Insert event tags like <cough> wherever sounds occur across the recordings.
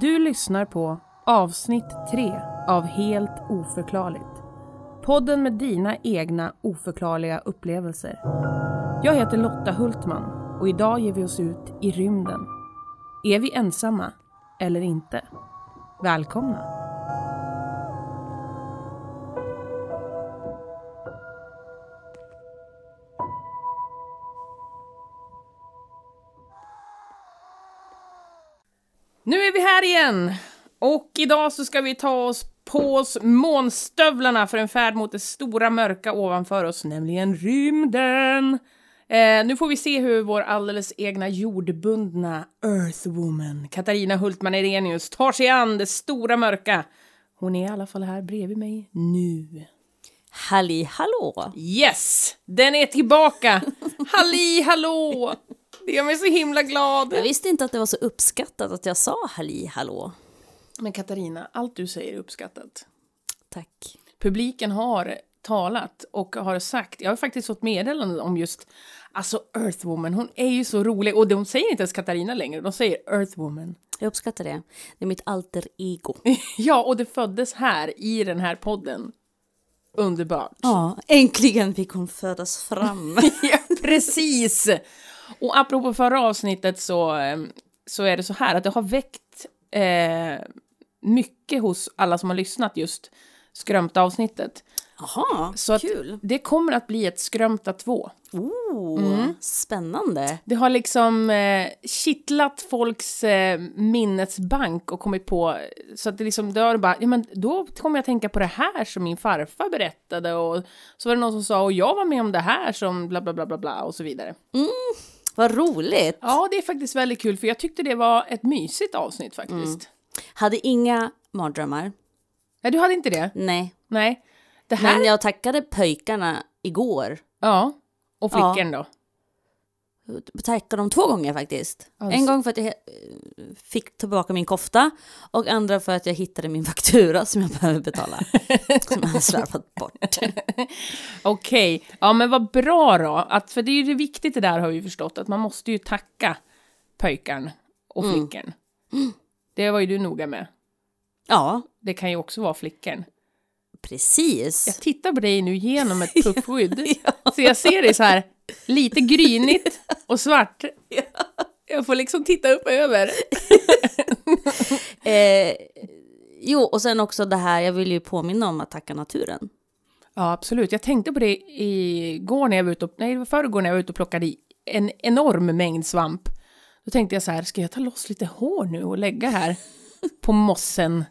Du lyssnar på avsnitt 3 av Helt oförklarligt. Podden med dina egna oförklarliga upplevelser. Jag heter Lotta Hultman och idag ger vi oss ut i rymden. Är vi ensamma eller inte? Välkomna! Här igen! Och idag så ska vi ta oss på oss månstövlarna för en färd mot det stora mörka ovanför oss, nämligen rymden. Eh, nu får vi se hur vår alldeles egna jordbundna Earthwoman, Katarina Hultman Erenius, tar sig an det stora mörka. Hon är i alla fall här bredvid mig nu. Halli hallå! Yes! Den är tillbaka! <laughs> Halli hallå! Det gör mig så himla glad. Jag visste inte att det var så uppskattat att jag sa halli hallå. Men Katarina, allt du säger är uppskattat. Tack. Publiken har talat och har sagt, jag har faktiskt fått meddelanden om just, alltså Earthwoman, hon är ju så rolig och de säger inte ens Katarina längre, de säger Earthwoman. Jag uppskattar det. Det är mitt alter ego. <laughs> Ja, och det föddes här i den här podden. Underbart. Ja, äntligen fick hon födas fram. <laughs> ja, precis! Och apropå förra avsnittet så, eh, så är det så här att det har väckt eh, mycket hos alla som har lyssnat just skrömta avsnittet. Jaha, Så att kul. det kommer att bli ett skrömta två. Oh, spännande. Det har liksom eh, kittlat folks eh, minnesbank och kommit på, så att det liksom, då, har det bara, ja, men då kommer jag tänka på det här som min farfar berättade och så var det någon som sa och jag var med om det här som bla bla bla bla bla och så vidare. Vad roligt. Ja, det är faktiskt väldigt kul för jag tyckte det var ett mysigt avsnitt faktiskt. Hade inga mardrömmar. Nej, du hade inte det? Nej. Nej. Det här, Men jag tackade pojkarna igår. ja. Och flickan då? Tackade dem två gånger faktiskt. Alltså. En gång för att jag fick tillbaka min kofta och andra för att jag hittade min faktura som jag behöver betala. <laughs> som jag hade slarvat bort. <laughs> Okej, ja men vad bra då. Att, för det är ju det viktigt det där har vi förstått, att man måste ju tacka pojkarn och flickan. Det var ju du noga med. Ja, Det kan ju också vara flickan. precis. Jag tittar på dig nu genom ett <laughs> puffskydd. Så jag ser dig så här, lite grynigt <laughs> och svart. Jag får liksom titta upp över. <laughs> Eh, jo, och sen också det här, jag vill ju påminna om att tacka naturen. Ja, absolut. Jag tänkte på det igår när jag var ute och, nej, det var förrgår när jag var ute och plockade i en enorm mängd svamp. Då tänkte jag så här, ska jag ta loss lite hår nu och lägga här på mossen?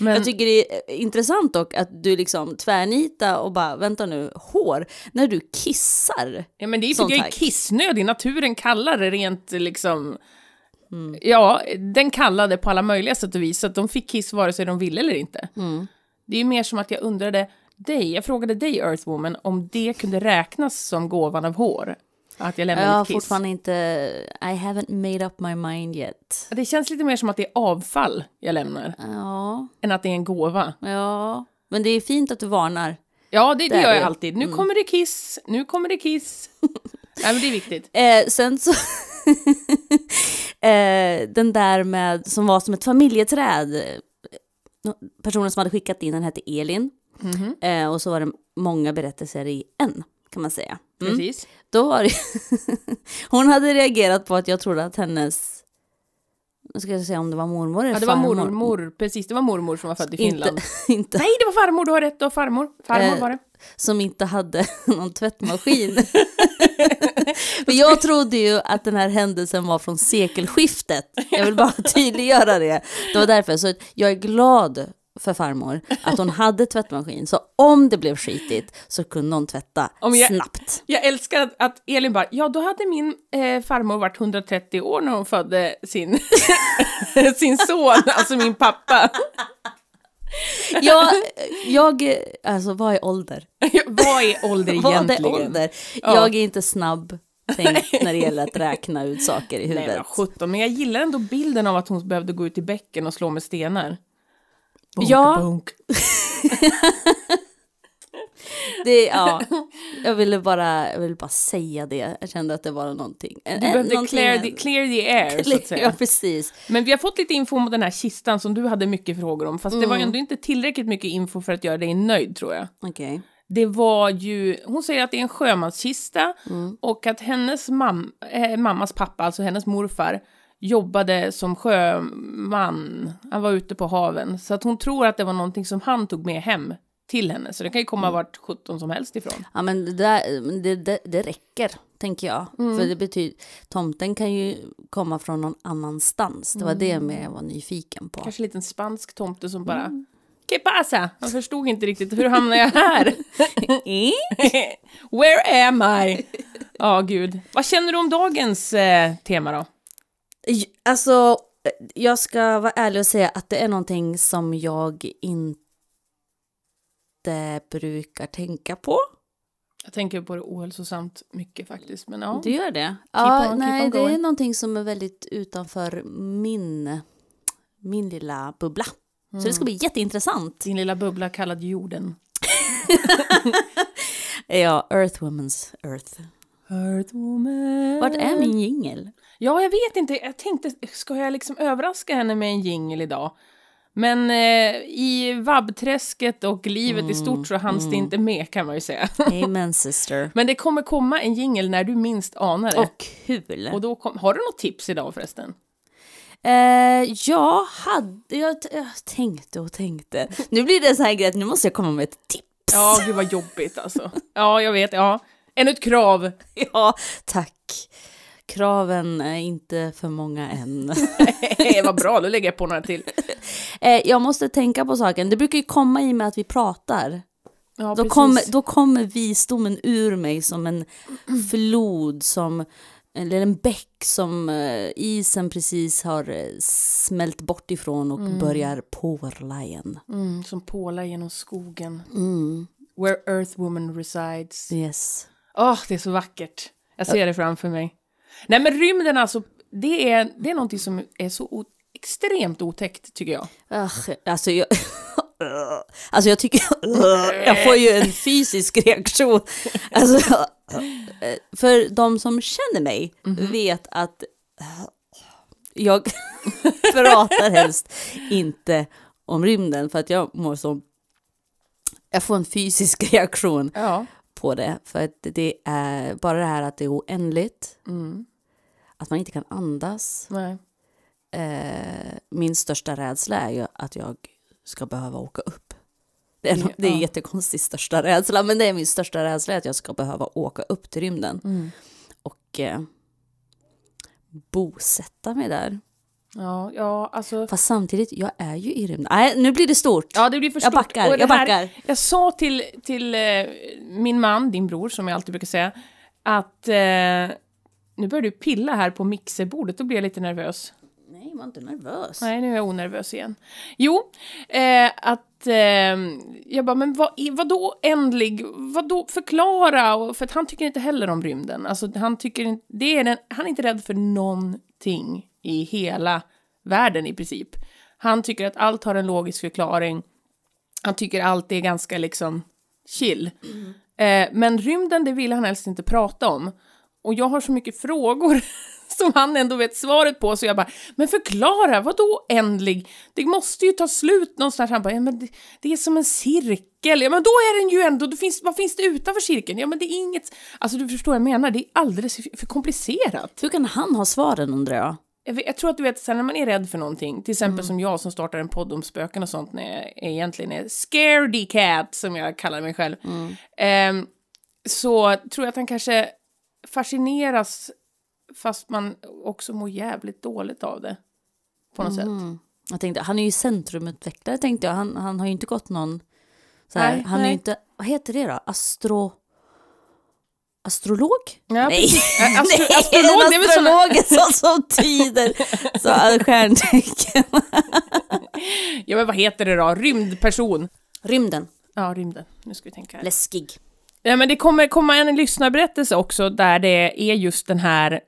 Men, Jag tycker det är intressant dock att du liksom tvärnita och bara, vänta nu, hår, när du kissar. ja, men det är för att sånt jag är kissnödig. Naturen kallar det rent liksom... Mm. Ja, den kallade på alla möjliga sätt och vis, så att de fick kiss vare sig de ville eller inte. Mm. Det är ju mer som att jag undrade dig, jag frågade dig Earthwoman om det kunde räknas som gåvan av hår. Att jag Jag lämnade har fortfarande inte, I haven't made up my mind yet. Det känns lite mer som att det är avfall jag lämnar, Ja, än att det är en gåva. ja. Men det är fint att du varnar. Ja, det, det gör jag alltid. Nu kommer det kiss, nu kommer det kiss. <laughs> Nej, men det är viktigt. Eh, sen så, <laughs> eh, den där med, som var som ett familjeträd, personen som hade skickat in den hette Elin. Mhm. Eh, och så var det många berättelser i en, kan man säga. Mm. Precis. Då var <laughs> hon hade reagerat på att jag trodde att hennes, nu ska jag säga om det var mormor eller Ja, det var farmor. mormor, precis, det var mormor som var född i Finland. Inte, <laughs> inte, Nej, det var farmor, du har rätt, var farmor. Farmor Eh, var det. som inte hade <laughs> någon tvättmaskin. För jag trodde ju att den här händelsen var från sekelskiftet. Jag vill bara tydliggöra det. Det var därför. Så jag är glad för farmor att hon hade tvättmaskin. Så om det blev skitigt så kunde hon tvätta jag- snabbt. Jag älskar att, att Elin bara, ja då hade min eh, farmor varit 130 år när hon födde sin, <laughs> sin son, alltså min pappa. Jag, jag, alltså vad är ålder? <laughs> Vad är ålder Vad är egentligen? ålder? Ja. Jag är inte snabb tänkt <laughs> när det gäller att räkna ut saker i Nej huvudet. men 17, men jag gillar ändå bilden av att hon behövde gå ut i bäcken och slå med stenar. Bunk, Ja. Bunk. <laughs> Det, ja. Jag ville bara, jag ville bara säga det. Jag kände att det var någonting. Du behövde clear the, clear the air, så att säga. <laughs> Ja, precis. Men vi har fått lite info om den här kistan som du hade mycket frågor om, fast det var ändå inte tillräckligt mycket info för att göra dig nöjd, tror jag. Okej. Det var ju, hon säger att det är en sjömanskista och att hennes mam, eh, mammas pappa, alltså hennes morfar, jobbade som sjöman. Han var ute på haven. Så att hon tror att det var någonting som han tog med hem till henne. Så det kan ju komma vart 17 som helst ifrån. Ja, men det, där, det, det, det räcker, tänker jag. För det betyder, tomten kan ju komma från någon annanstans. Det var det med jag var nyfiken på. Kanske en liten spansk tomte som bara ¿Qué pasa? Jag förstod inte riktigt, hur hamnade jag här? <laughs> <laughs> Where am I? Ja, gud. Vad känner du om dagens eh, tema då? Alltså, jag ska vara ärlig och säga att det är någonting som jag inte brukar tänka på. Jag tänker på det ohälsosamt mycket faktiskt, men ja. Du gör det? Ja, on, nej, det är någonting som är väldigt utanför min, min lilla bubbla. Så det ska bli jätteintressant. Din lilla bubbla kallad jorden. <laughs> Ja, Earthwoman's Earth. Earthwoman. Vart är min jingel? Ja, jag vet inte. Jag tänkte, ska jag liksom överraska henne med en jingel idag? Men eh, i vabbträsket och livet i stort så hanns det inte med kan man ju säga. <laughs> Amen sister. Men det kommer komma en jingel när du minst anar det. Och kul. Och då kom, har du något tips idag förresten? Eh, jag hade, jag, jag tänkte och tänkte. Nu blir det så här grej att nu måste jag komma med ett tips. Ja, gud vad jobbigt alltså. Ja, jag vet. Ja. Ännu ett krav. <laughs> Ja, tack. Kraven är inte för många än. <laughs> vad bra, då lägger jag på några till. <laughs> Eh, jag måste tänka på saken. Det brukar ju komma i med att vi pratar. Ja, Då kommer, då kommer visdomen ur mig som en flod, som, eller en bäck som eh, isen precis har eh, smält bort ifrån och börjar porla igen. Mm, som pålar genom skogen. Mm. Where Earthwoman resides. Yes. Åh, det är så vackert. Jag ser det framför mig. Nej, men rymden alltså, det är, det är någonting som är så extremt otäckt, tycker jag. Ugh, alltså jag... <laughs> Alltså jag tycker... <laughs> Jag får ju en <laughs> fysisk reaktion. Alltså, för de som känner mig vet att jag pratar helst inte om rymden för att jag mår så... Jag får en fysisk reaktion Ja. På det. För att det är bara det här att det är oändligt, Mm. att man inte kan andas. Nej. Eh, min största rädsla är ju att jag ska behöva åka upp. Det är, no- det är Ja. jättekonstigt största rädsla, men det är min största rädsla att jag ska behöva åka upp till rymden Mm. och eh, bosätta mig där. Ja, ja, alltså. Fast samtidigt, jag är ju i rymden. Nej, nu blir det stort. Ja, det blir för jag stort. backar, Och det jag här- backar. Jag sa till, till eh, min man, din bror, som jag alltid brukar säga, att eh, nu börjar du pilla här på mixerbordet, då blir jag lite nervös. Nej, var inte nervös. Nej, nu är jag onervös igen. Jo, eh, att eh, jag bara, men vad, vadå ändlig? Vadå förklara? Och, för att han tycker inte heller om rymden. Alltså, han, tycker inte, det är den, han är inte rädd för någonting i hela världen i princip. Han tycker att allt har en logisk förklaring. Han tycker allt är ganska liksom chill. Eh, men rymden, det vill han helst inte prata om. Och jag har så mycket frågor <laughs> som han ändå vet svaret på, så jag bara, men förklara, vadå ändlig? Det måste ju ta slut någonstans. Han bara, ja men det, det är som en cirkel. Ja men då är den ju ändå, det finns, vad finns det utanför cirkeln? Ja men det är inget, alltså du förstår vad jag menar, det är alldeles för komplicerat. Hur kan han ha svaren undrar jag? Jag, jag tror att du vet, sen när man är rädd för någonting, till exempel som jag som startar en podd om spöken och sånt, när jag egentligen är scaredy cat, som jag kallar mig själv, ehm, så tror jag att han kanske fascineras fast man också mår jävligt dåligt av det. På något sätt. Jag tänkte, han är ju centrumutvecklare tänkte jag. Han, han har ju inte gått någon... Så här, Nej, han är nej. ju inte... Vad heter det då? Astro... Astrolog? Ja, Nej, <laughs> astro- astrolog, en- astrolog är sånt som <laughs> tyder så stjärntecken. <laughs> Ja, men vad heter det då? Rymdperson. Rymden, Ja, rymden. Nu ska vi tänka här. läskig. Ja, men det kommer komma en lyssnarberättelse också där det är just den här...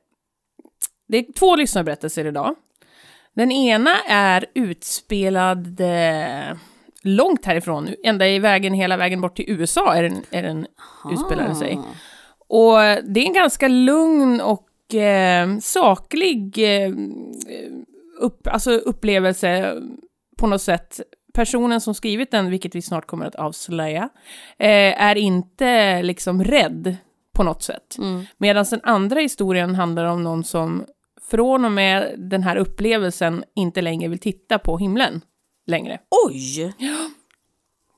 Det är två lyssnarberättelser idag. Den ena är utspelad... eh, långt härifrån, ända i vägen, hela vägen bort till USA är den, är den utspelade sig. Och det är en ganska lugn och eh, saklig eh, upp, alltså upplevelse på något sätt. Personen som skrivit den, vilket vi snart kommer att avslöja, eh, är inte liksom rädd på något sätt. Mm. Medan den andra historien handlar om någon som från och med den här upplevelsen inte längre vill titta på himlen längre. Oj!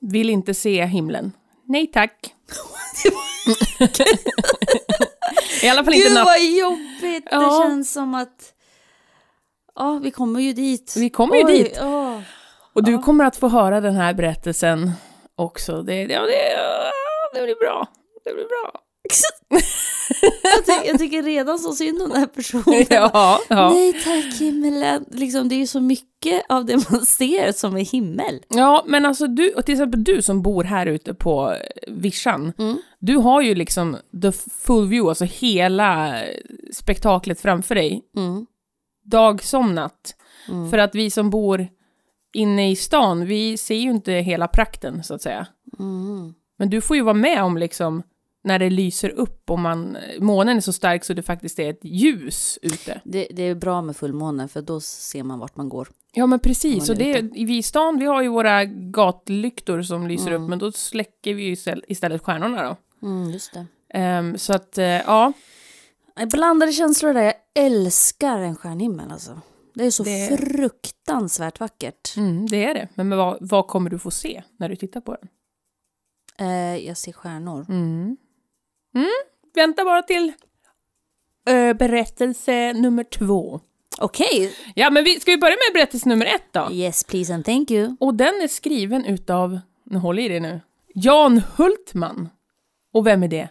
Vill inte se himlen. Nej tack. <laughs> I alla fall inte Gud vad jobbigt! Ja. Det känns som att... Ja, vi kommer ju dit. Vi kommer ju Oj, dit. åh. Och du kommer att få höra den här berättelsen också. Det, ja, det, det blir bra. Det blir bra. Jag, ty jag tycker redan så synd om den här personen. <laughs> Ja, ja. Nej tack himmelen. Liksom, det är ju så mycket av det man ser som är himmel. ja, men alltså du, och till exempel du som bor här ute på eh, vischan. Mm. Du har ju liksom the full view, alltså hela spektaklet framför dig. Mm. Dag som natt. Mm. För att vi som bor inne i stan, vi ser ju inte hela prakten så att säga. Mm. Men du får ju vara med om liksom när det lyser upp och man, månen är så stark så det faktiskt är ett ljus ute. Det, det är bra med fullmåne för då ser man vart man går. Ja men precis, och det, vi i stan vi har ju våra gatlyktor som lyser Mm. upp men då släcker vi ju istället- stjärnorna då. Mm, just det. Ehm, så att, eh, ja, Blandade känslor där. Jag älskar en stjärnhimmel alltså. Det är så Det- fruktansvärt vackert. mm, det är det. Men vad, vad kommer du få se när du tittar på den? Eh, jag ser stjärnor. Mm. Mm. Vänta bara till eh, berättelse nummer två. Okej. Ja, men vi, ska vi börja med berättelse nummer ett då? Yes please and thank you. Och den är skriven utav, nu håller i det nu, Jan Hultman. Och vem är det?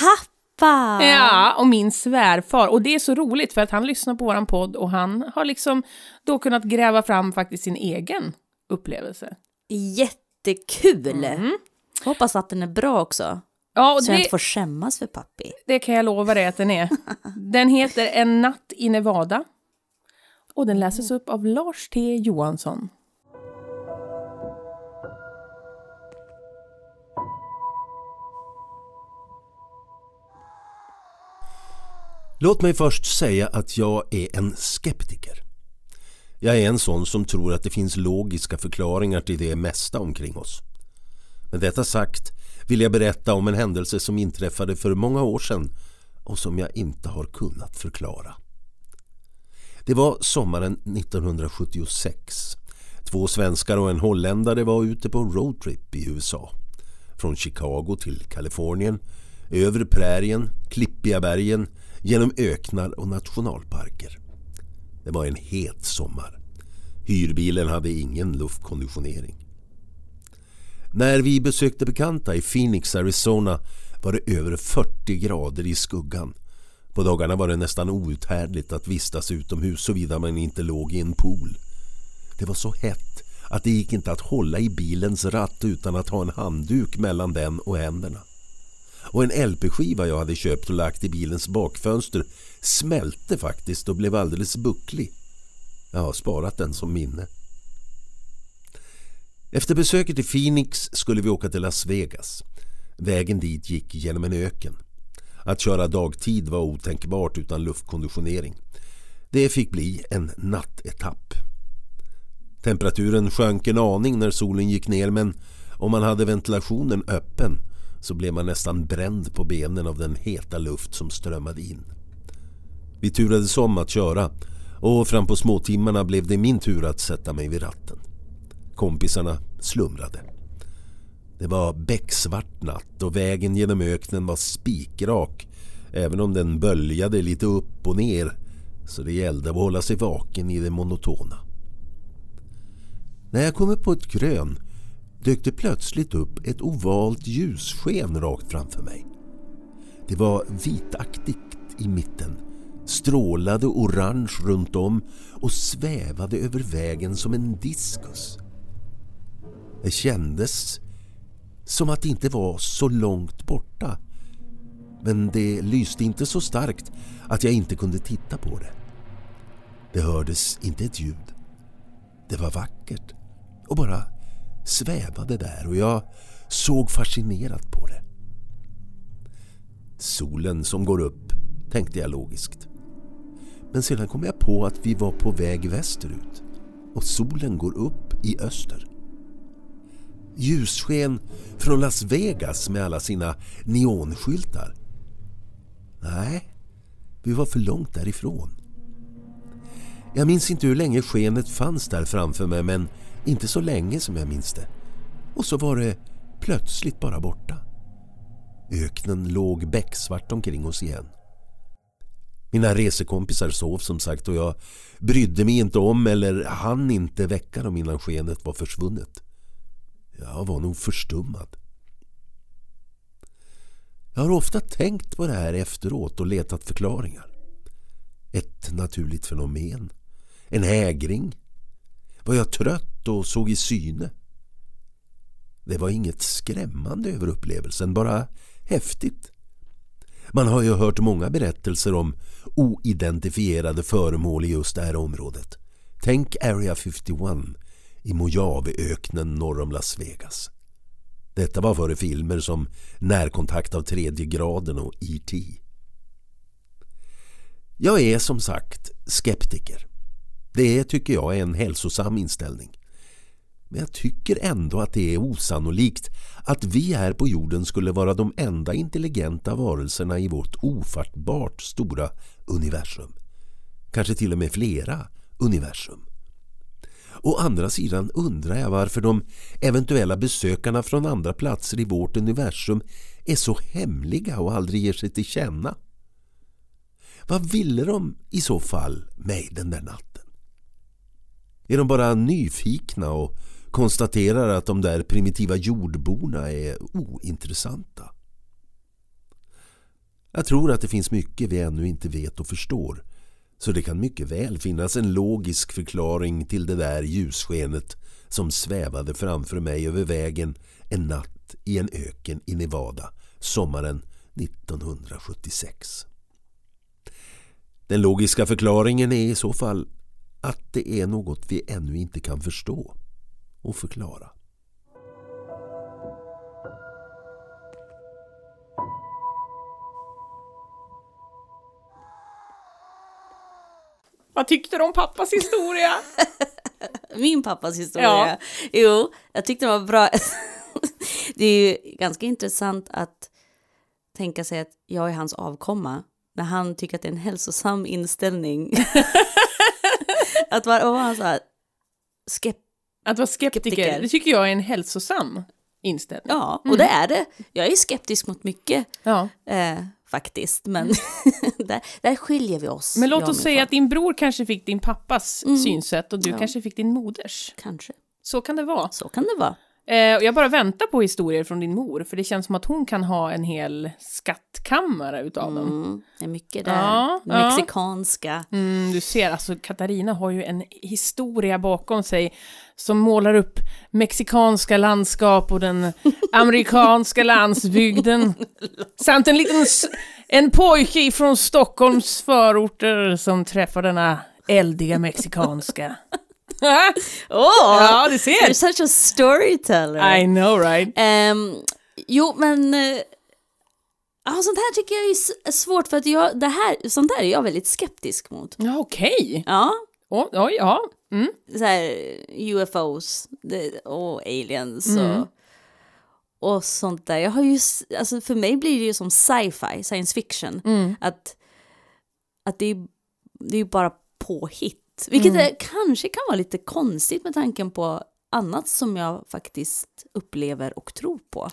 Pappa! Ja, och min svärfar. Och det är så roligt för att han lyssnar på våran podd och han har liksom då kunnat gräva fram faktiskt sin egen upplevelse. Jättekul! Mm. Hoppas att den är bra också. Ja, och Så jag det, inte får skämmas för pappi. det kan jag lova dig att den är. Den heter En natt i Nevada. Och den läses upp av Lars T Johansson. Låt mig först säga att jag är en skeptiker. Jag är en sån som tror att det finns logiska förklaringar till det mesta omkring oss. Med detta sagt vill jag berätta om en händelse som inträffade för många år sedan och som jag inte har kunnat förklara. Det var sommaren 1976. Två svenskar och en holländare var ute på roadtrip i USA. Från Chicago till Kalifornien, över prärien, klippiga bergen, genom öknar och nationalparker. Det var en het sommar. Hyrbilen hade ingen luftkonditionering. När vi besökte bekanta i Phoenix, Arizona var det över 40 grader i skuggan. På dagarna var det nästan outhärdligt att vistas utomhus såvida man inte låg i en pool. Det var så hett att det gick inte att hålla i bilens ratt utan att ha en handduk mellan den och händerna. Och en LP-skiva jag hade köpt och lagt i bilens bakfönster smälte faktiskt och blev alldeles bucklig. Jag har sparat den som minne. Efter besöket i Phoenix skulle vi åka till Las Vegas. Vägen dit gick genom en öken. Att köra dagtid var otänkbart utan luftkonditionering. Det fick bli en nattetapp. Temperaturen sjönk en aning när solen gick ner men om man hade ventilationen öppen så blev man nästan bränd på benen av den heta luft som strömmade in. Vi turades om att köra och fram på småtimmarna blev det min tur att sätta mig vid ratten. Kompisarna slumrade. Det var becksvart natt och vägen genom öknen var spikrak även om den böljade lite upp och ner så det gällde att hålla sig vaken i det monotona. När jag kom upp på ett krön dök det plötsligt upp ett ovalt ljussken rakt framför mig. Det var vitaktigt i mitten, strålade orange runt om och svävade över vägen som en diskus. Det kändes som att det inte var så långt borta. Men det lyste inte så starkt att jag inte kunde titta på det. Det hördes inte ett ljud. Det var vackert och bara svävade där och jag såg fascinerat på det. Solen som går upp, tänkte jag logiskt. Men sedan kom jag på att vi var på väg västerut och solen går upp i öster. Ljussken från Las Vegas med alla sina neonskyltar. Nej, vi var för långt därifrån. Jag minns inte hur länge skenet fanns där framför mig men inte så länge som jag minns det. Och så var det plötsligt bara borta. Öknen låg becksvart omkring oss igen. Mina resekompisar sov som sagt och jag brydde mig inte om eller hann inte väcka dem innan skenet var försvunnet. Jag var nog förstummad. Jag har ofta tänkt på det här efteråt och letat förklaringar. Ett naturligt fenomen. En hägring. Var jag trött och såg i syne? Det var inget skrämmande över upplevelsen, bara häftigt. Man har ju hört många berättelser om oidentifierade föremål i just det här området. Tänk Area 51 i Mojaveöknen norr om Las Vegas. Detta var före filmer som Närkontakt av tredje graden och E.T. Jag är som sagt skeptiker. Det tycker jag är en hälsosam inställning. Men jag tycker ändå att det är osannolikt att vi här på jorden skulle vara de enda intelligenta varelserna i vårt ofattbart stora universum. Kanske till och med flera universum. Å andra sidan undrar jag varför de eventuella besökarna från andra platser i vårt universum är så hemliga och aldrig ger sig till känna. Vad ville de i så fall mig den där natten? Är de bara nyfikna och konstaterar att de där primitiva jordborna är ointressanta? Jag tror att det finns mycket vi ännu inte vet och förstår så det kan mycket väl finnas en logisk förklaring till det där ljusskenet som svävade framför mig över vägen en natt i en öken i Nevada sommaren 1976. Den logiska förklaringen är i så fall att det är något vi ännu inte kan förstå och förklara. Vad tyckte du om pappas historia? <laughs> Min pappas historia? Ja. Jo, jag tyckte det var bra. <laughs> det är ju ganska intressant att tänka sig att jag är hans avkomma när han tycker att det är en hälsosam inställning. <laughs> att vara, var han här, skep Att vara skeptiker, Skeptiker. det tycker jag är en hälsosam inställning. Ja, och det är det. Jag är skeptisk mot mycket Ja. eh, faktiskt, men <laughs> där, där skiljer vi oss. Men låt oss säga att din bror kanske fick din pappas synsätt och du Ja. kanske fick din moders. Kanske, Så kan det vara. så kan det vara. Eh, och jag bara väntar på historier från din mor, för det känns som att hon kan ha en hel skattkammare utav dem. Mm, det är mycket där. Ja, ja. Mexikanska. Mm, du ser, alltså Katarina har ju en historia bakom sig som målar upp mexikanska landskap och den <laughs> amerikanska landsbygden. Samt en liten en pojke från Stockholms förorter som träffar denna eldiga mexikanska. <laughs> Åh! ja, du You're ser! such a storyteller. I know right? Ehm, jo, men... eh, Ja, sånt här tycker jag är svårt för att jag, det här, sånt här är jag väldigt skeptisk mot. Ja, okej. Ja, Oj, oj, ja. Mm. så här UFOs och aliens Mm. och, och sånt där. Jag har ju, alltså för mig blir det ju som sci-fi, science fiction. Mm. Att, att det, är, det är bara påhitt. Vilket Mm. är, kanske kan vara lite konstigt med tanken på annat som jag faktiskt upplever och tror på.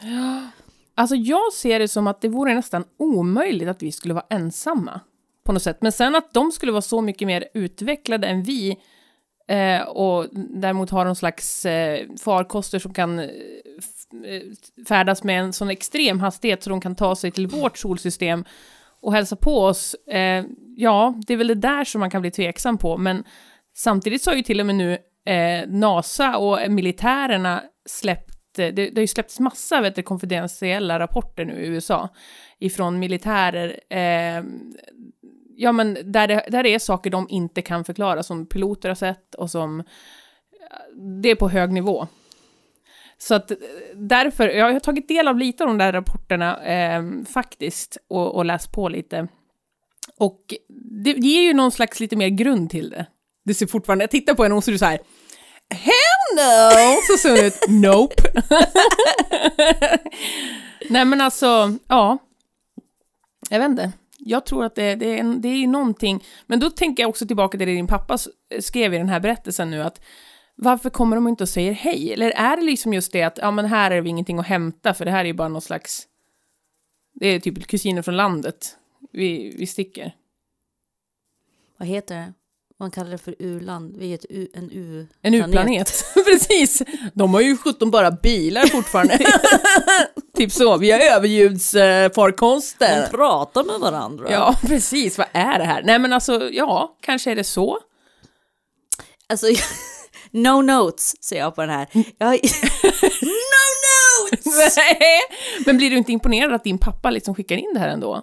Alltså jag ser det som att det vore nästan omöjligt att vi skulle vara ensamma på något sätt. Men sen att de skulle vara så mycket mer utvecklade än vi eh, och däremot har någon slags eh, farkoster som kan eh, eh, färdas med en sån extrem hastighet så de kan ta sig till vårt solsystem och hälsa på oss. Eh, ja, det är väl det där som man kan bli tveksam på, men samtidigt så har ju till och med nu eh, NASA och militärerna släppt eh, det, det har ju släppts massa vet du, konfidentiella rapporter nu i USA ifrån militärer eh, ja, men där det, där det är saker de inte kan förklara som piloter har sett och som eh, det är på hög nivå. Så att eh, därför, jag har tagit del av lite av de där rapporterna eh, faktiskt och, och läst på lite. Och det ger ju någon slags lite mer grund till det. Det ser fortfarande, jag tittar på henne och så är du så här Hell no! Så ser hon ut, nope. <laughs> Nej men alltså, ja. Jag vet inte. Jag tror att det, det, är, det är någonting, men då tänker jag också tillbaka till det din pappa skrev i den här berättelsen nu, att varför kommer de inte och säger hej? Eller är det liksom just det att, ja men här är det ingenting att hämta, för det här är ju bara någon slags, det är typ kusiner från landet, vi, vi sticker. Vad heter det? Man kallar det för u-land. Vi är ett u, en u En u-planet. <laughs> Precis. De har ju 17 bara bilar fortfarande. <laughs> typ så. Vi har överljudsfarkoster. De pratar med varandra. Ja, precis. Vad är det här? Nej, men alltså, ja, kanske är det så. Alltså, <laughs> no notes, säger jag på den här. Jag... <laughs> no notes! <laughs> Men blir du inte imponerad att din pappa liksom skickar in det här ändå?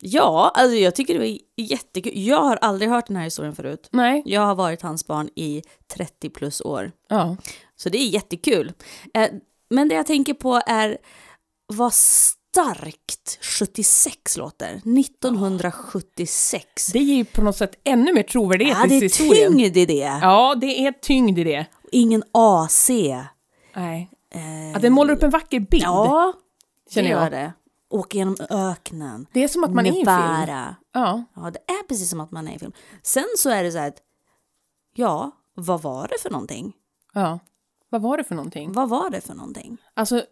Ja, alltså jag tycker det var jättekul. Jag har aldrig hört den här historien förut. Nej. Jag har varit hans barn i 30 plus år. Ja. Så det är jättekul. Eh, men det jag tänker på är vad starkt 76 låter. 1976. Det ger ju på något sätt ännu mer trovärdighet ja, i det är historien. tyngd i det. Ja, det är tyngd i det. Ingen AC. Nej. Eh, Att den målar upp en vacker bild. ja, känner jag. det. Åka genom öknen. Det är som att man är i en film. Ja. Ja, det är precis som att man är i en film. Sen så är det så här att, ja, vad var det för någonting? ja. Vad var det för någonting? Vad var det för någonting? Alltså,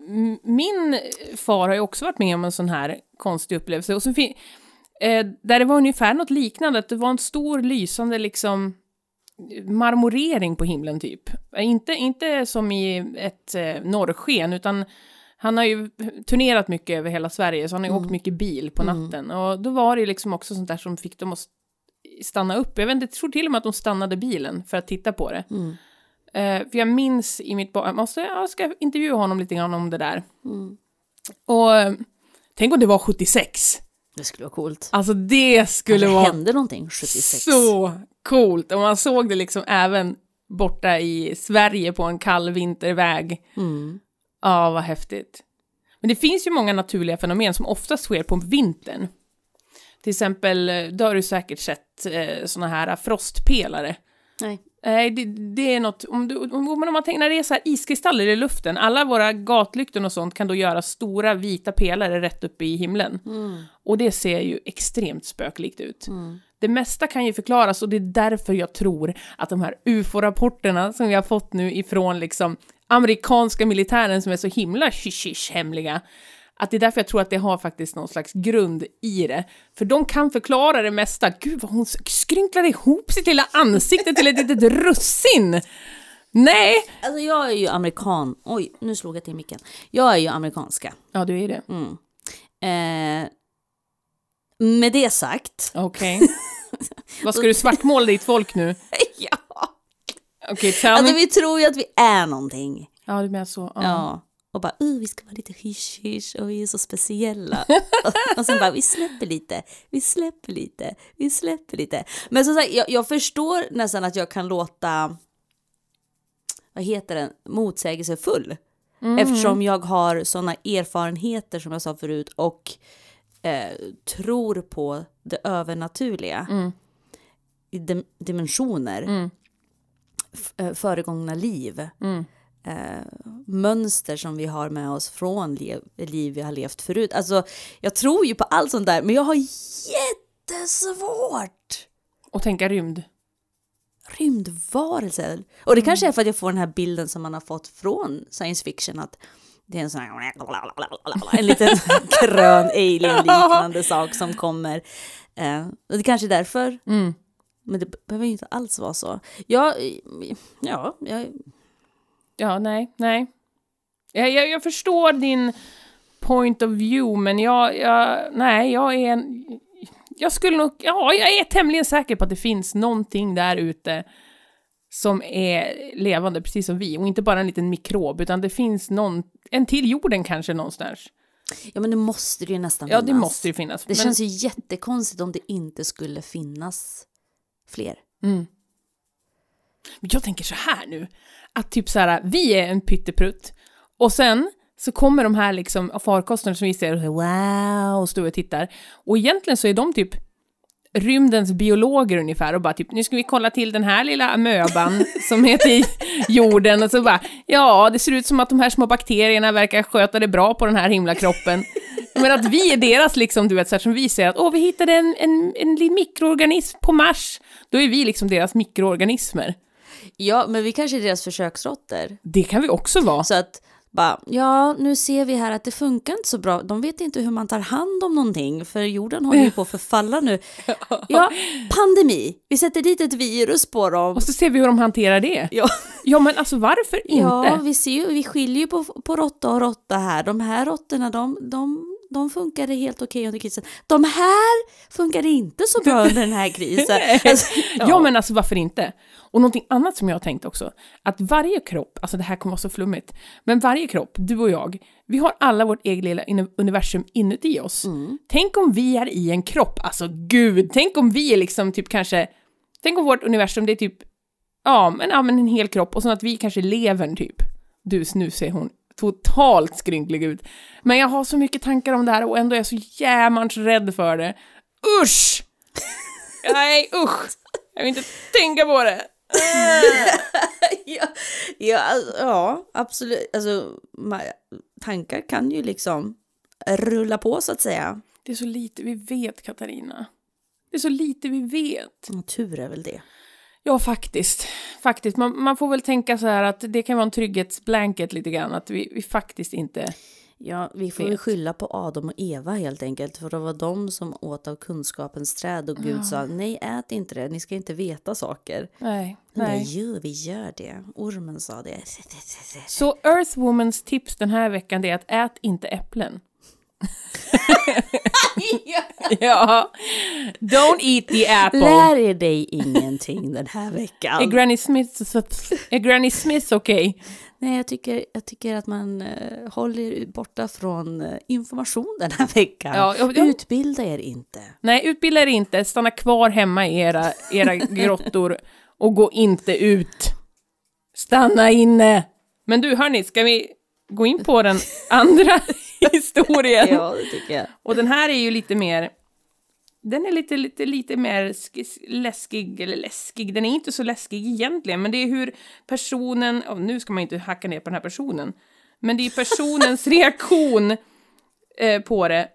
min far har ju också varit med om en sån här konstig upplevelse. Och så eh, där det var ungefär något liknande, att det var en stor lysande liksom marmorering på himlen typ. Eh, Inte, inte som i ett eh, norrsken, utan han har ju turnerat mycket över hela Sverige, så han har ju åkt mycket bil på natten. Och då var det liksom också sånt där som fick dem att stanna upp. Jag vet inte, jag tror till och med att de stannade bilen för att titta på det. Eh, för jag minns i mitt barn, jag måste, jag ska intervjua honom lite grann om det där. Och eh, tänk om det var 76. Det skulle vara coolt. Alltså det skulle vara hände någonting 76. så coolt. Och man såg det liksom även borta i Sverige på en kall vinterväg. Mm. Ja, vad häftigt. Men det finns ju många naturliga fenomen som oftast sker på vintern. Till exempel, eh, då har du säkert sett eh, såna här frostpelare. Nej. Nej, det, det är något, om, du, om, om man tänker när det är så här iskristaller i luften, alla våra gatlyktor och sånt kan då göra stora vita pelare rätt uppe i himlen. Och det ser ju extremt spöklikt ut. Det mesta kan ju förklaras och det är därför jag tror att de här ufo-rapporterna som vi har fått nu ifrån liksom amerikanska militären som är så himla hysch hemliga att det är därför jag tror att det har faktiskt någon slags grund i det. För de kan förklara det mesta. Gud vad hon skrynklade ihop sitt lilla ansikte till ett litet russin! Nej! Alltså jag är ju amerikan. Oj, nu slog jag till micken. Jag är ju amerikanska. Ja, du är det. Mm. Eh, med det sagt. Okej. <laughs> vad ska du svartmåla ditt folk nu? <laughs> ja. Okej, tell Alltså me. vi tror ju att vi är någonting. Ja, du menar så. Ja. Ja. Och bara, uh, vi ska vara lite hysch hysch och vi är så speciella. <laughs> och sen bara, vi släpper lite, vi släpper lite, vi släpper lite. Men som sagt, jag, jag förstår nästan att jag kan låta, vad heter den, motsägelsefull. Eftersom jag har sådana erfarenheter som jag sa förut och eh, tror på det övernaturliga. I dim- dimensioner. F- eh, föregångna liv eh, mönster som vi har med oss från liv vi har levt förut. Alltså, jag tror ju på allt sånt där, men jag har jättesvårt. Och tänka rymd. Rymdvarelser. Och det kanske är för att jag får den här bilden som man har fått från science fiction, att det är en sån här, <laughs> en liten grön alien-liknande <laughs> sak som kommer. Eh, och det kanske är därför. Mm. Men det behöver ju inte alls vara så. Jag, ja, jag, Ja, nej, nej. Jag, jag, jag förstår din point of view, men jag, jag nej, jag är en... Jag skulle nog, ja, jag är tämligen säker på att det finns någonting där ute som är levande, precis som vi, och inte bara en liten mikrob, utan det finns någon, en till jorden kanske någonstans. ja, men det måste det ju nästan Ja, finnas. det måste ju finnas. Det men, känns ju jättekonstigt om det inte skulle finnas fler. mm. Men jag tänker så här nu, att typ så här, vi är en pytteprutt, Och sen så kommer de här liksom farkosterna som vi ser och säger wow och står och tittar. Och egentligen så är de typ rymdens biologer ungefär och bara typ, nu ska vi kolla till den här lilla amöban <laughs> som heter jorden och så bara, ja, det ser ut som att de här små bakterierna verkar sköta det bra på den här himlakroppen. Men att vi är deras liksom, du vet, så här, som vi säger att åh, vi hittade en, en, en mikroorganism på Mars, då är vi liksom deras mikroorganismer. Ja, men vi kanske är deras försöksråttor. Det kan vi också vara. Så att bara, ja, nu ser vi här att det funkar inte så bra. De vet inte hur man tar hand om någonting, för jorden håller ju på att förfalla nu. <laughs> Ja, pandemi. Vi sätter dit ett virus på dem. Och så ser vi hur de hanterar det. Ja, Ja, men alltså varför inte? ja vi ser ju, vi skiljer ju på, på råtta och råtta här. De här råttorna, de, de, de funkade helt okej under krisen. De här funkade inte så bra under den här krisen. <laughs> Alltså, ja. men alltså varför inte? Och någonting annat som jag har tänkt också, att varje kropp, alltså det här kommer vara så flummigt, men varje kropp, du och jag, vi har alla vårt eget lilla universum inuti oss. Tänk om vi är i en kropp, alltså gud, tänk om vi är liksom typ kanske, tänk om vårt universum det är typ, ja men, ja, men en hel kropp och så att vi kanske är levern typ. Du, nu ser hon totalt skrynklig ut. Men jag har så mycket tankar om det här och ändå är jag så jämans rädd för det. Usch! Nej, usch! Jag vill inte tänka på det. <laughs> ja, ja, alltså, ja, absolut. Alltså, tankar kan ju liksom rulla på så att säga. Det är så lite vi vet, Katarina. Det är så lite vi vet. Tur är väl det. Ja, faktiskt. Faktiskt. Man, man får väl tänka så här att det kan vara en trygghetsblanket lite grann, att vi, vi faktiskt inte... Ja, vi får ju skylla på Adam och Eva helt enkelt. För det var de som åt av kunskapens träd och Gud sa nej, ät inte det, ni ska inte veta saker. Nej, Men nej. jo, vi gör det. Ormen sa det. <laughs> Så Earthwomans tips den här veckan är att ät inte äpplen. <laughs> <laughs> ja. Don't eat the apple. Lär er dig ingenting den här Är veckan. Granny Smith, är Granny Smith okej? Nej, jag tycker, jag tycker att man uh, håller er borta från eh, information den här veckan. Ja, ja, ja. Utbilda er inte. Nej, utbilda er inte. Stanna kvar hemma i era, era grottor och gå inte ut. Stanna inne. Men du, hörni, ska vi gå in på den andra <laughs> historien? Ja, det tycker jag. Och den här är ju lite mer... Den är lite, lite, lite mer sk- läskig, eller läskig, den är inte så läskig egentligen, men det är hur personen, oh, nu ska man inte hacka ner på den här personen, men det är personens <laughs> reaktion eh, på det.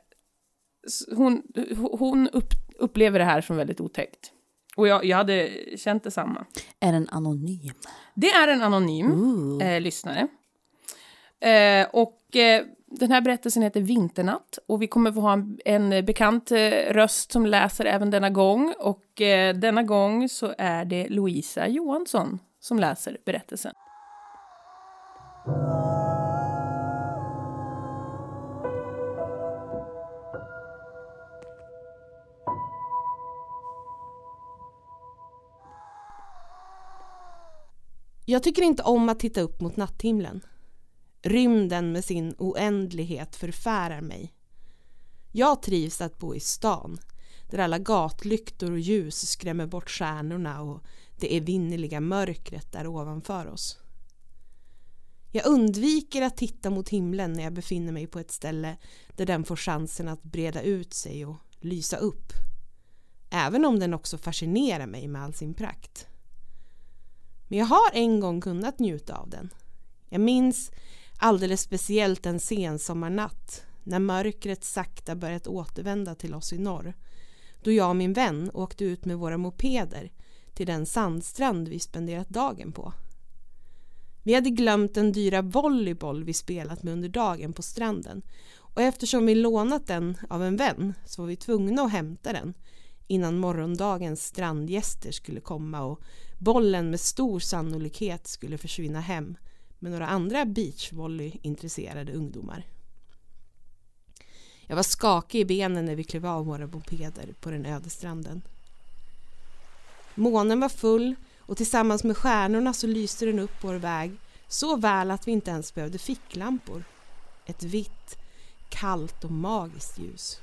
Hon, hon upp, upplever det här som väldigt otäckt. Och jag, jag hade känt detsamma. Är den anonym? Det är en anonym eh, lyssnare. Eh, och eh, den här berättelsen heter Vinternatt och vi kommer få ha en, en bekant eh, röst som läser även denna gång. Och eh, denna gång så är det Louisa Johansson som läser berättelsen. Jag tycker inte om att titta upp mot natthimlen. Rymden med sin oändlighet förfärar mig. Jag trivs att bo i stan, där alla gatlyktor och ljus skrämmer bort stjärnorna och det evinnerliga mörkret där ovanför oss. Jag undviker att titta mot himlen när jag befinner mig på ett ställe där den får chansen att breda ut sig och lysa upp. Även om den också fascinerar mig med all sin prakt. Men jag har en gång kunnat njuta av den. Jag minns alldeles speciellt en sensommarnatt när mörkret sakta börjat återvända till oss i norr. Då jag och min vän åkte ut med våra mopeder till den sandstrand vi spenderat dagen på. Vi hade glömt den dyra volleyboll vi spelat med under dagen på stranden och eftersom vi lånat den av en vän så var vi tvungna att hämta den innan morgondagens strandgäster skulle komma och bollen med stor sannolikhet skulle försvinna hem med några andra beachvolleyintresserade ungdomar. Jag var skakig i benen när vi klev av våra mopeder på den öde stranden. Månen var full och tillsammans med stjärnorna så lyste den upp vår väg så väl att vi inte ens behövde ficklampor. Ett vitt, kallt och magiskt ljus.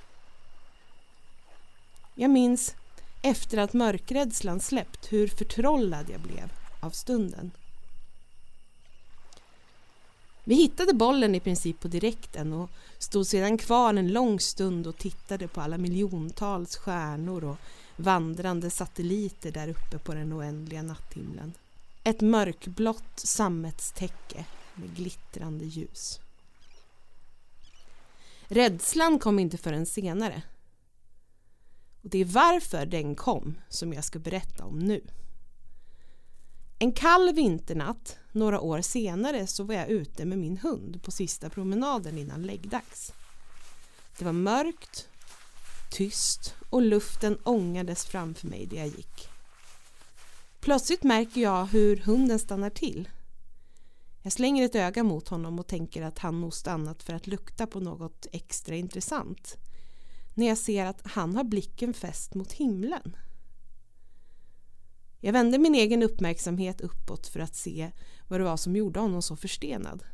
Jag minns efter att mörkrädslan släppt hur förtrollad jag blev av stunden. Vi hittade bollen i princip på direkten och stod sedan kvar en lång stund och tittade på alla miljontals stjärnor och vandrande satelliter där uppe på den oändliga natthimlen. Ett mörkblått sammetstäcke med glittrande ljus. Rädslan kom inte förrän senare. Och det är varför den kom som jag ska berätta om nu. En kall vinternatt, några år senare, så var jag ute med min hund på sista promenaden innan läggdags. Det var mörkt, tyst och luften ångades framför mig där jag gick. Plötsligt märker jag hur hunden stannar till. Jag slänger ett öga mot honom och tänker att han nog stannat för att lukta på något extra intressant. När jag ser att han har blicken fäst mot himlen. Jag vände min egen uppmärksamhet uppåt för att se vad det var som gjorde honom så förstenad.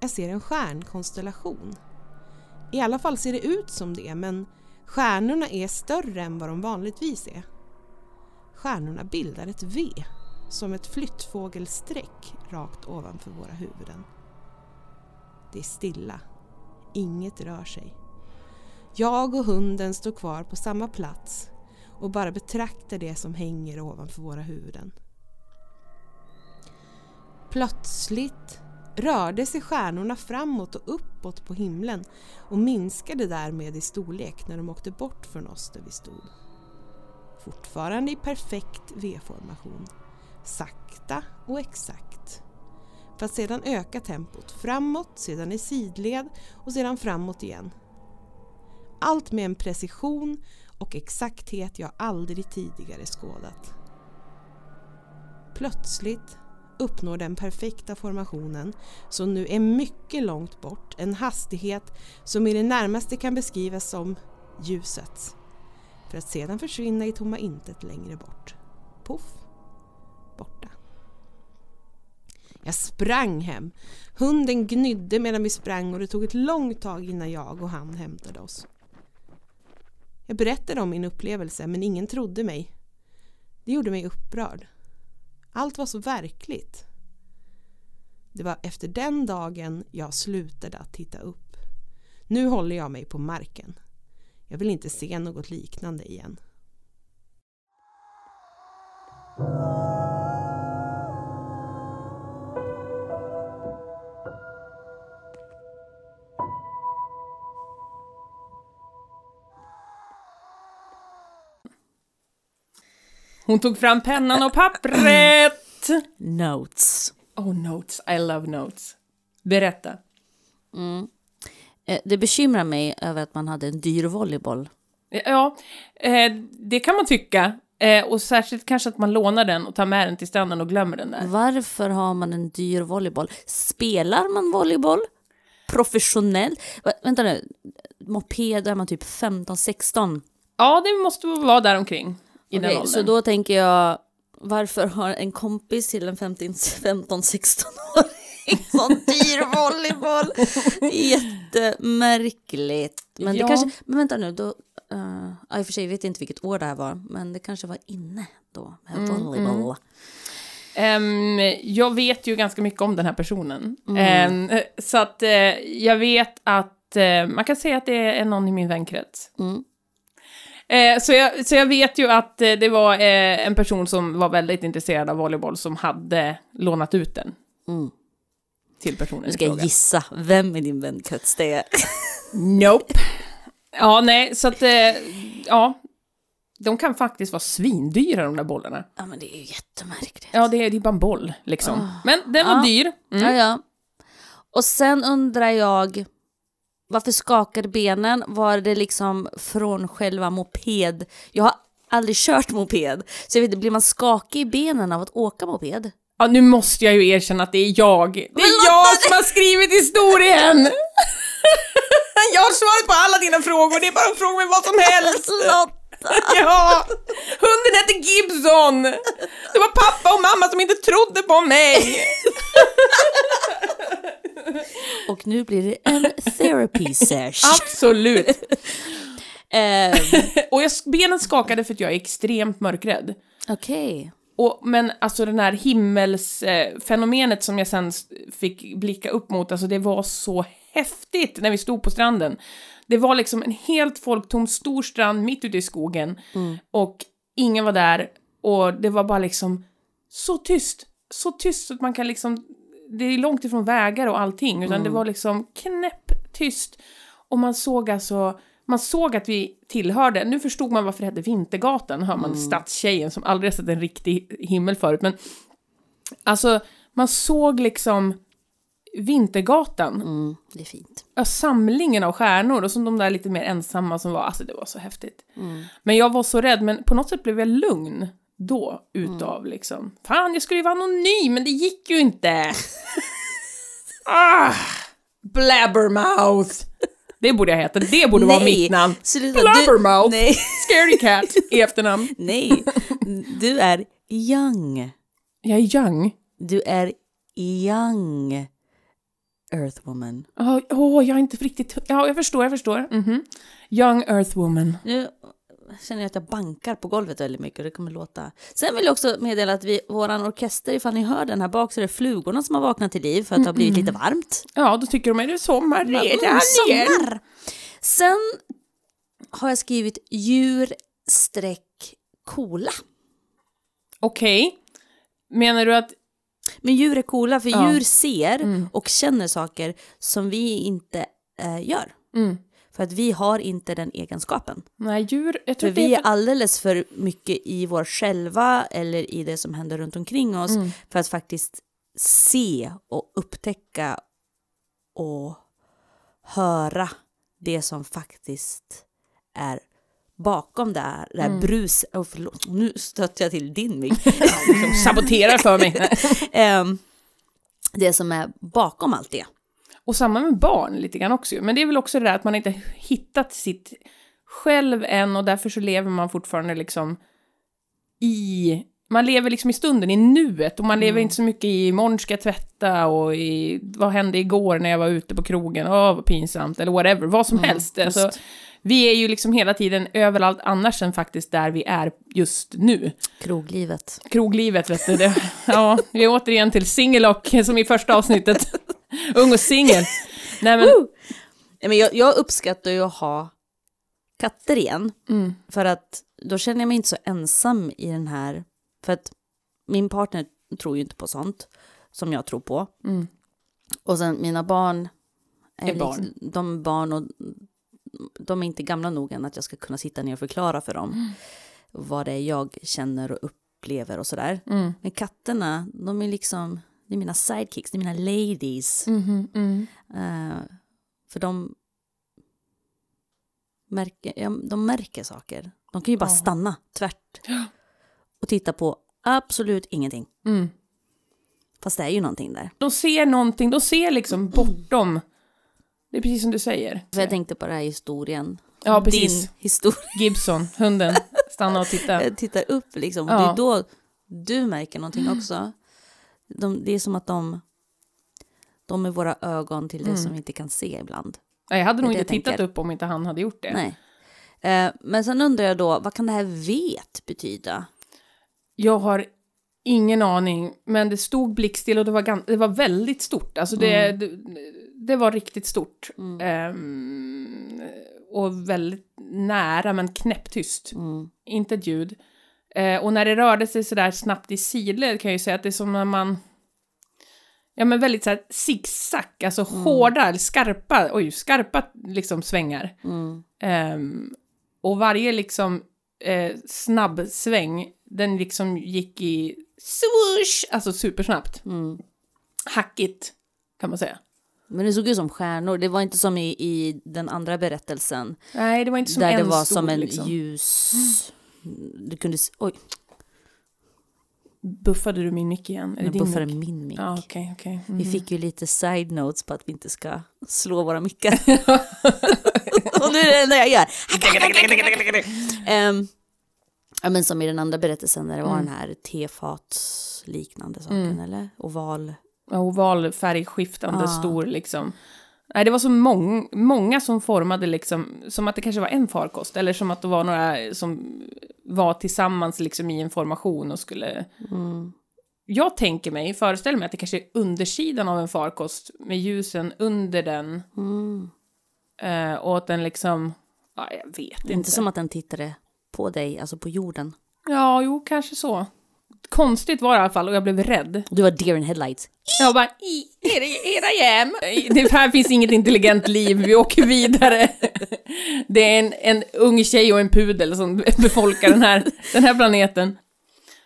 Jag ser en stjärnkonstellation. I alla fall ser det ut som det, men stjärnorna är större än vad de vanligtvis är. Stjärnorna bildar ett V, som ett flyttfågelsträck rakt ovanför våra huvuden. Det är stilla. Inget rör sig. Jag och hunden står kvar på samma plats och bara betraktar det som hänger ovanför våra huvuden. Plötsligt rörde sig stjärnorna framåt och uppåt på himlen och minskade därmed i storlek när de åkte bort från oss där vi stod. Fortfarande i perfekt V-formation. Sakta och exakt. För att sedan öka tempot framåt, sedan i sidled och sedan framåt igen. Allt med en precision och exakthet jag aldrig tidigare skådat. Plötsligt uppnår den perfekta formationen som nu är mycket långt bort en hastighet som i det närmaste kan beskrivas som ljusets för att sedan försvinna i tomma intet längre bort. Poff, borta. Jag sprang hem. Hunden gnydde medan vi sprang och det tog ett långt tag innan jag och han hämtade oss. Jag berättade om min upplevelse men ingen trodde mig. Det gjorde mig upprörd. Allt var så verkligt. Det var efter den dagen jag slutade att titta upp. Nu håller jag mig på marken. Jag vill inte se något liknande igen. Hon tog fram pennan och pappret! Notes. Oh, notes. I love notes. Berätta. Eh, Det bekymrar mig över att man hade en dyr volleyboll. Ja, eh, det kan man tycka. Eh, och särskilt kanske att man lånar den och tar med den till stranden och glömmer den där. Varför har man en dyr volleyboll? Spelar man volleyboll? Professionellt? Vänta nu, moped är man typ 15-16. Ja, det måste vara där omkring i den Okej, åldern. så då tänker jag, varför har en kompis till en 15-16-åring <laughs> sån dyr volleyboll? Jättemärkligt. Men Ja. det kanske, men vänta nu, då, uh, ja, i och för sig vet jag inte vilket år det här var, men det kanske var inne då med Mm, volleyboll. Ehm, jag vet ju ganska mycket om den här personen. Ehm, så att eh, jag vet att eh, man kan säga att det är någon i min vänkrets. Mm. Eh, så, jag, så jag vet ju att eh, det var eh, en person som var väldigt intresserad av volleyboll som hade lånat ut den Mm. till personen Nu ska jag gissa vem i din vänkrets det är. Nope. Ja, nej, så att, eh, ja. De kan faktiskt vara svindyra de där bollarna. Ja men det är ju jättemärkligt. Ja, det är, är bara en boll liksom. Men den var Ja. dyr. Mm. Ja, ja. Och sen undrar jag, varför skakade benen? Var det liksom från själva moped? Jag har aldrig kört moped, så jag vet inte, blir man skakig i benen av att åka moped? Ja, nu måste jag ju erkänna att det är jag. Det är jag som har skrivit historien! <laughs> jag har svarat på alla dina frågor, det är bara att fråga mig vad som helst. Lotta! Ja! Hunden hette Gibson! Det var pappa och mamma som inte trodde på mig! <laughs> Och nu blir det en therapy <laughs> sesh. Absolut. <laughs> Ehm, <laughs> Och jag, benen skakade för att jag är extremt mörkrädd. Okej. Och, men alltså den här himmelsfenomenet som jag sen fick blicka upp mot, alltså det var så häftigt när vi stod på stranden. Det var liksom en helt folktom stor strand mitt ute i skogen och ingen var där och det var bara liksom så tyst, så tyst så att man kan liksom, det är långt ifrån vägar och allting, utan det var liksom knäpptyst. Och man såg alltså, man såg att vi tillhörde, nu förstod man varför det hette Vintergatan, hör man stadstjejen som aldrig sett en riktig himmel förut, men alltså man såg liksom Vintergatan, Mm, det är fint. ja, samlingen av stjärnor och så de där lite mer ensamma som var, alltså det var så häftigt. Mm. Men jag var så rädd, men på något sätt blev jag lugn då utav Mm. liksom, fan jag skulle ju vara anonym, men det gick ju inte. <laughs> ah, blabbermouth. Det borde jag heta, det borde vara Nej, mitt namn. sluta. Blabbermouth. Du, nej, Scaredy cat i efternamn. <laughs> nej, du är young. Jag är young. Du är young Earthwoman. Åh, åh, jag är inte riktigt... Ja, jag förstår, jag förstår. Mhm. Young Earthwoman. Nu känner jag att jag bankar på golvet väldigt mycket och det kommer låta. Sen vill jag också meddela att vi, våran orkester, ifall ni hör den här bak så är det flugorna som har vaknat till liv för att det har blivit lite varmt. Ja, då tycker de är det sommar redan Mm, igen. sommar. Sen har jag skrivit djur streck coola. Okej. Menar du att... Men djur är coola för Ja. Mm. djur ser och känner saker som vi inte eh, gör. Mm. För att vi har inte den egenskapen. Nej, djur... Jag tror För vi är är alldeles för mycket i vår själva eller i det som händer runt omkring oss Mm. för att faktiskt se och upptäcka och höra det som faktiskt är bakom det här, det här Mm. brus... Oh, förlåt, nu stötte jag till din mick. <laughs> De saboterar för mig. <laughs> Ehm, det som är bakom allt det. Och samma med barn lite grann också. Men det är väl också det där att man inte hittat sitt själv än och därför så lever man fortfarande liksom i... Man lever liksom i stunden, i nuet och man lever inte så mycket i imorgon ska jag tvätta och i vad hände igår när jag var ute på krogen, åh vad pinsamt eller whatever, vad som helst. Alltså, vi är ju liksom hela tiden överallt annars än faktiskt där vi är just nu. Kroglivet. Kroglivet, vet du. Det, <laughs> ja, vi är återigen till singelock som i första avsnittet. <laughs> Ung och singel. Nej men, Nej, men jag, jag uppskattar ju att ha katter igen. mm, För att då känner jag mig inte så ensam i den här. För att min partner tror ju inte på sånt som jag tror på. mm, Och sen mina barn är, Är barn. Liksom, de är barn och de är inte gamla nog än att jag ska kunna sitta ner och förklara för dem vad det är jag känner och upplever och sådär. mm, Men katterna, de är liksom, det är mina sidekicks, det är mina ladies. mhm, mm. Eh, för de märker, ja, de märker saker. De kan ju bara Ja. stanna tvärt och titta på absolut ingenting. Mm. Fast det är ju någonting där. De ser någonting, de ser liksom <clears throat> bortom. Det är precis som du säger. För jag tänkte på den här historien. Ja, precis. Din historia. Gibson, hunden, stanna och titta. <laughs> Jag tittar upp liksom. Och Ja. Det är då du märker någonting också. De, det är som att de, de är våra ögon till det som vi inte kan se ibland. Jag hade nog inte tittat tänker. upp om inte han hade gjort det. Nej. Eh, men sen undrar jag då, vad kan det här vet betyda? Jag har ingen aning, men det stod blickstill och det var, gan- det var väldigt stort. Alltså det, Mm. det, det var riktigt stort. Ehm, och väldigt nära, men knäpptyst. Mm. Inte ett ljud. Eh, och när det rörde sig sådär snabbt i sidled kan jag ju säga att det är som när man... Ja men väldigt såhär zigzag, alltså hårda, eller skarpa, oj, skarpa liksom svängar. Mm. Ehm, och varje liksom eh, snabb sväng, den liksom gick i swoosh, alltså supersnabbt. Mm. Hackigt, kan man säga. Men det såg ut som stjärnor. Det var inte som i, i den andra berättelsen. Nej, det var inte som där en det var stor, som en liksom. ljus... Du kunde... Oj, Buffade du min mick igen? Är jag buffade mick? min mick. Ja, okej, okej. Mm. Vi fick ju lite side notes på att vi inte ska slå våra mickar. <laughs> Och nu är det enda jag gör. Ehm, ja, men som i den andra berättelsen där det var Mm. den här tefatsliknande saken, eller? Oval. Oval, färgskiftande, Ja. stor liksom. Nej, det var så mång, många som formade liksom, som att det kanske var en farkost, eller som att det var några som var tillsammans liksom i en formation och skulle... Mm. Jag tänker mig, föreställer mig att det kanske är undersidan av en farkost med ljusen under den Mm. eh, och att den liksom... Ja, jag vet inte. Inte som att den tittade på dig, alltså på jorden. Ja, jo, kanske så. Konstigt var det i alla fall och jag blev rädd. Du var deer in headlights. Jag bara, i, here I am. Det här finns inget intelligent liv, vi åker vidare. Det är en, en ung tjej och en pudel som befolkar den här, den här planeten.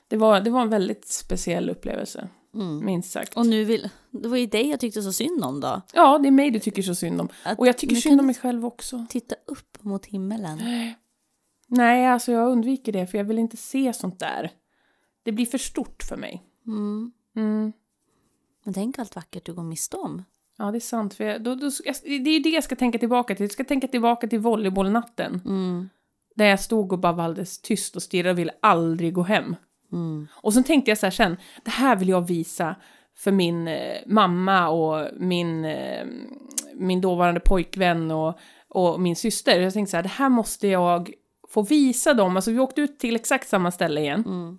Det var, det var en väldigt speciell upplevelse, minst sagt. Och nu vill... Det var ju dig jag tyckte så synd om då. Ja, det är mig du tycker så synd om. Att Och jag tycker synd om mig själv också. Titta upp mot himmelen. Nej, alltså jag undviker det, för jag vill inte se sånt där. Det blir för stort för mig. Mm. Mm. Men tänk allt vackert du går miste om. Ja, det är sant. För jag, då, då, jag, det är ju det jag ska tänka tillbaka till. Jag ska tänka tillbaka till volleybollnatten. Mm. Där jag stod och bara var alldeles tyst och stirrade och ville aldrig gå hem. Mm. Och sen tänkte jag så här sen, det här vill jag visa för min eh, mamma och min, eh, min dåvarande pojkvän och, och min syster. Jag tänkte så här, det här måste jag få visa dem. Alltså vi åkte ut till exakt samma ställe igen. Mm.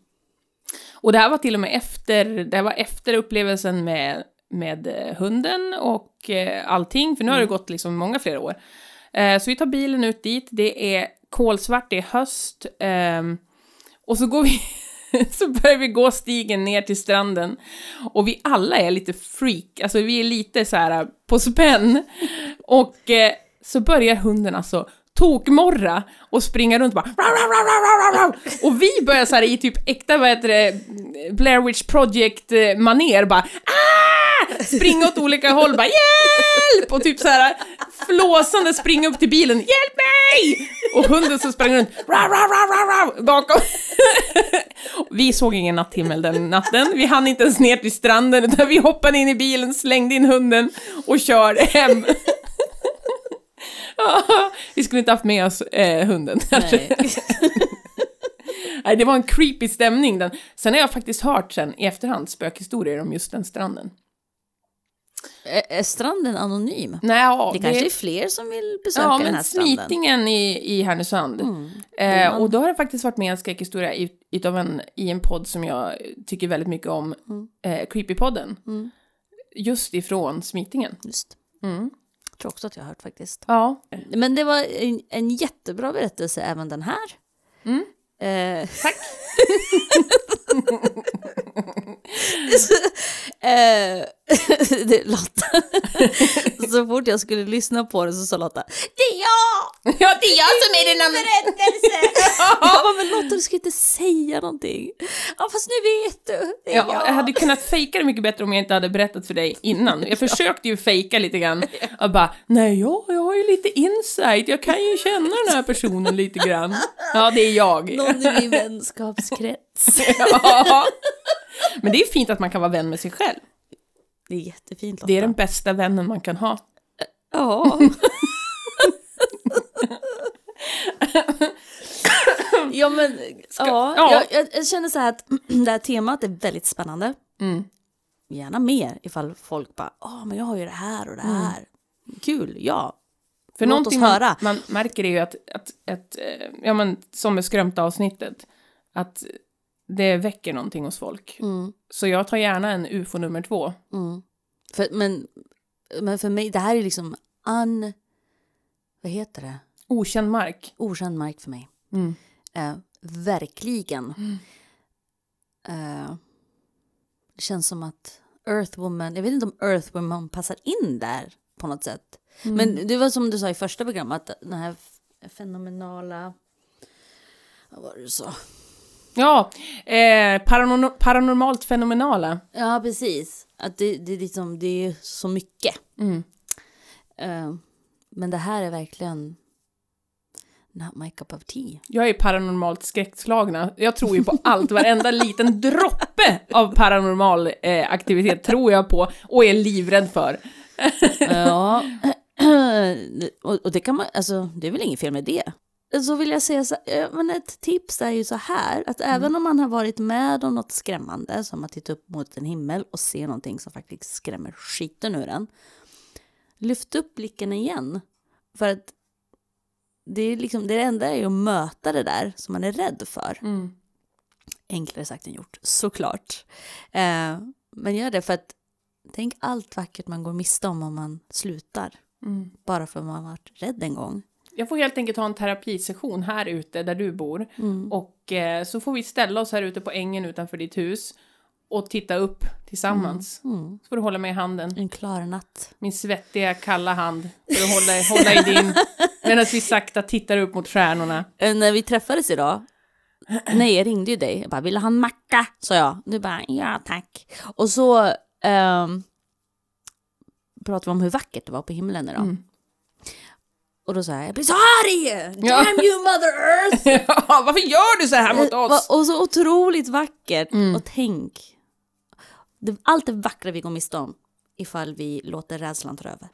Och det här var till och med efter, det här var efter upplevelsen med, med eh, hunden och eh, allting, för nu har det gått liksom många flera år. Eh, så vi tar bilen ut dit, det är kolsvart, det är höst, ehm, och så går vi, <laughs> så börjar vi gå stigen ner till stranden. Och vi alla är lite freak, alltså vi är lite så här på spänn. Och eh, så börjar hunden alltså tokmorra och springa runt och bara Och vi börjar så här i typ äkta, vad heter det, Blair Witch Project-maner eh, bara Aah! Springa åt olika håll bara hjälp! Och typ så här flåsande springa upp till bilen hjälp mig! Och hunden som sprang runt bakom. <laughs> Vi såg ingen natthimmel den natten. Vi hann inte ens ner till stranden utan vi hoppade in i bilen, slängde in hunden och körde hem. <laughs> vi skulle inte haft med oss eh, hunden. Nej. <laughs> Nej, det var en creepy stämning. Den. Sen har jag faktiskt hört sen i efterhand spökhistorier om just den stranden. Är, är stranden anonym? Nej, ja, Det kanske är fler som vill besöka Ja, den men här stranden. Smitingen i, i Härnösand. Mm. Eh, man- och då har det faktiskt varit med en skräckhistoria i, utav en, i en podd som jag tycker väldigt mycket om, Mm. eh, Creepypodden. Mm. Just ifrån Smitingen. Just. Mm. Jag tror också att jag har hört faktiskt. Ja. Men det var en, en jättebra berättelse även den här. Mm. Eh, Tack. <laughs> <laughs> eh, <laughs> det, Lotta, <laughs> så fort jag skulle lyssna på det så sa Lotta Det är jag! Ja, det är jag som är andra. Berättelse! jag bara, men Lotta du ska inte säga någonting. Ja fast nu vet du. Det är Ja, jag. jag hade kunnat fejka det mycket bättre om jag inte hade berättat för dig innan. Jag försökte ju fejka lite grann. Jag bara, nej, ja, jag har ju lite insight, jag kan ju känna den här personen lite grann. Ja, det är jag. Någon i min vänskapskrets. Ja. Men det är fint att man kan vara vän med sig själv. Det är jättefint Lotta. Det är den bästa vännen man kan ha. Ja. <laughs> ja men, ja, ja. Jag, jag, känner så här att <clears throat> det här temat är väldigt spännande. Mm. Gärna mer ifall folk bara, ja men jag har ju det här och det här. Kul, ja. För Låt någonting oss man, höra. man märker är ju att, att, att eh, ja men som med skrömta avsnittet, att det väcker någonting hos folk. Mm, Så jag tar gärna en UFO nummer två. mm. För, men, men för mig, det här är liksom un... Vad heter det? Okänd mark. Okänd mark för mig. Mm. Eh, verkligen. Eh, det känns som att Earthwoman, jag vet inte om Earthwoman passar in där på något sätt. Men det var som du sa i första programmet, att den här fenomenala... Vad var det du sa? Ja, eh, paranorm paranormalt fenomenala. Ja, precis. Att det, det, är liksom, det är så mycket. Mm. Eh, men det här är verkligen not my cup of tea. Jag är paranormalt skräckslagna. Jag tror ju på allt, varenda liten droppe av paranormal eh, aktivitet tror jag på och är livrädd för. Ja, <clears throat> och, och det kan man, alltså det är väl inget fel med det. Så vill jag säga så eh, men ett tips är ju så här, att även om man har varit med om något skrämmande, som att titta upp mot en himmel och se någonting som faktiskt skrämmer skiten ur en. lyft upp blicken igen. För att det, är liksom, det enda är ju att möta det där som man är rädd för. Mm. Enklare sagt än gjort, såklart. Eh, men gör det för att tänk allt vackert man går miste om om man slutar. Mm. Bara för att man har varit rädd en gång. Jag får helt enkelt ha en terapisession här ute där du bor. Mm. Och eh, så får vi ställa oss här ute på ängen utanför ditt hus och titta upp tillsammans. Mm. Så får du hålla mig i handen. En klar natt. Min svettiga, kalla hand. För att hålla, hålla i din. <laughs> Medan vi sakta tittar upp mot stjärnorna. Eh, När vi träffades idag, <clears throat> nej jag ringde ju dig, jag bara vill du ha en macka? sa jag. Du bara ja tack. Och så ehm, pratade vi om hur vackert det var på himlen idag. Mm. Och då sa jag, jag blir så arg! Damn you mother earth! <laughs> Ja, varför gör du så här mot oss? Och så otroligt vackert. Mm. Och tänk, det, allt det vackra vi går miste om ifall vi låter rädslan ta över.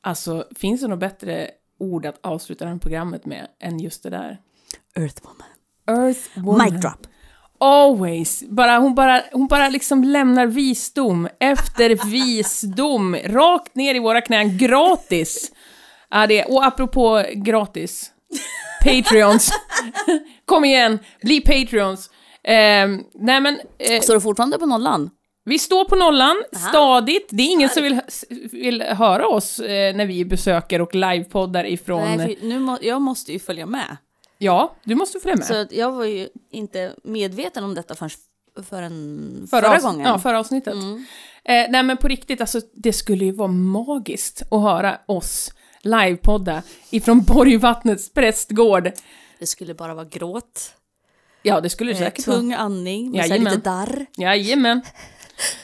Alltså, finns det något bättre ord att avsluta det här programmet med än just det där? Earthwoman. Earth woman. Mic drop. Always. Bara, hon, bara, hon bara liksom lämnar visdom efter <laughs> visdom rakt ner i våra knän gratis. Ja, det, och apropå gratis. Patreons. <laughs> Kom igen, bli Patreons. Eh, nej men, eh, Står du fortfarande på nollan? vi står på nollan stadigt. Det är ingen som vill, vill höra oss eh, när vi besöker och livepoddar ifrån... Nej, nu må, jag måste ju följa med. Ja, du måste följa med. Så jag var ju inte medveten om detta förrän, förrän Förra, förra, gången. Ja, förra avsnittet. Mm. Eh, nej men på riktigt, alltså det skulle ju vara magiskt att höra oss livepodda ifrån Borgvattnets prästgård. Det skulle bara vara gråt, Ja, det skulle det eh, säkert vara. tung andning, med Jajamän. lite darr. Jajamän.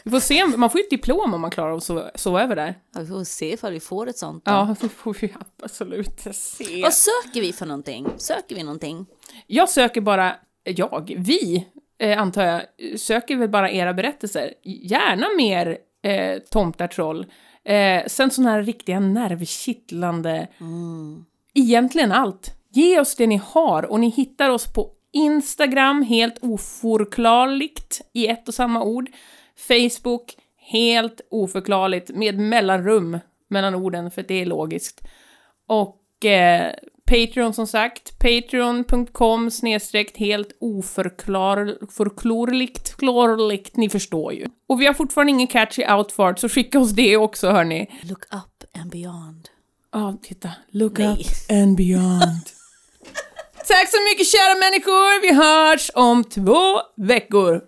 Vi får se, man får ju ett diplom om man klarar att sova, sova över där. Ja, vi får se ifall vi får ett sånt. då. Ja, det får vi absolut se. Vad söker vi för någonting? Söker vi någonting? Jag söker bara, jag, vi, eh, antar jag, söker väl bara era berättelser. Gärna mer eh, tomtar, troll. Eh, sen sådana här riktiga nervkittlande, egentligen allt. Ge oss det ni har och ni hittar oss på Instagram, helt oförklarligt i ett och samma ord. Facebook, helt oförklarligt med mellanrum mellan orden för det är logiskt. Och eh, Patreon som sagt, patreon.com snedstreckt helt oförklarligt, klarligt, ni förstår ju. Och vi har fortfarande ingen catchy outfart, så skicka oss det också hörni. Look up and beyond. Ja, titta. Look Nej. up and beyond. <laughs> Tack så mycket kära människor, vi hörs om två veckor.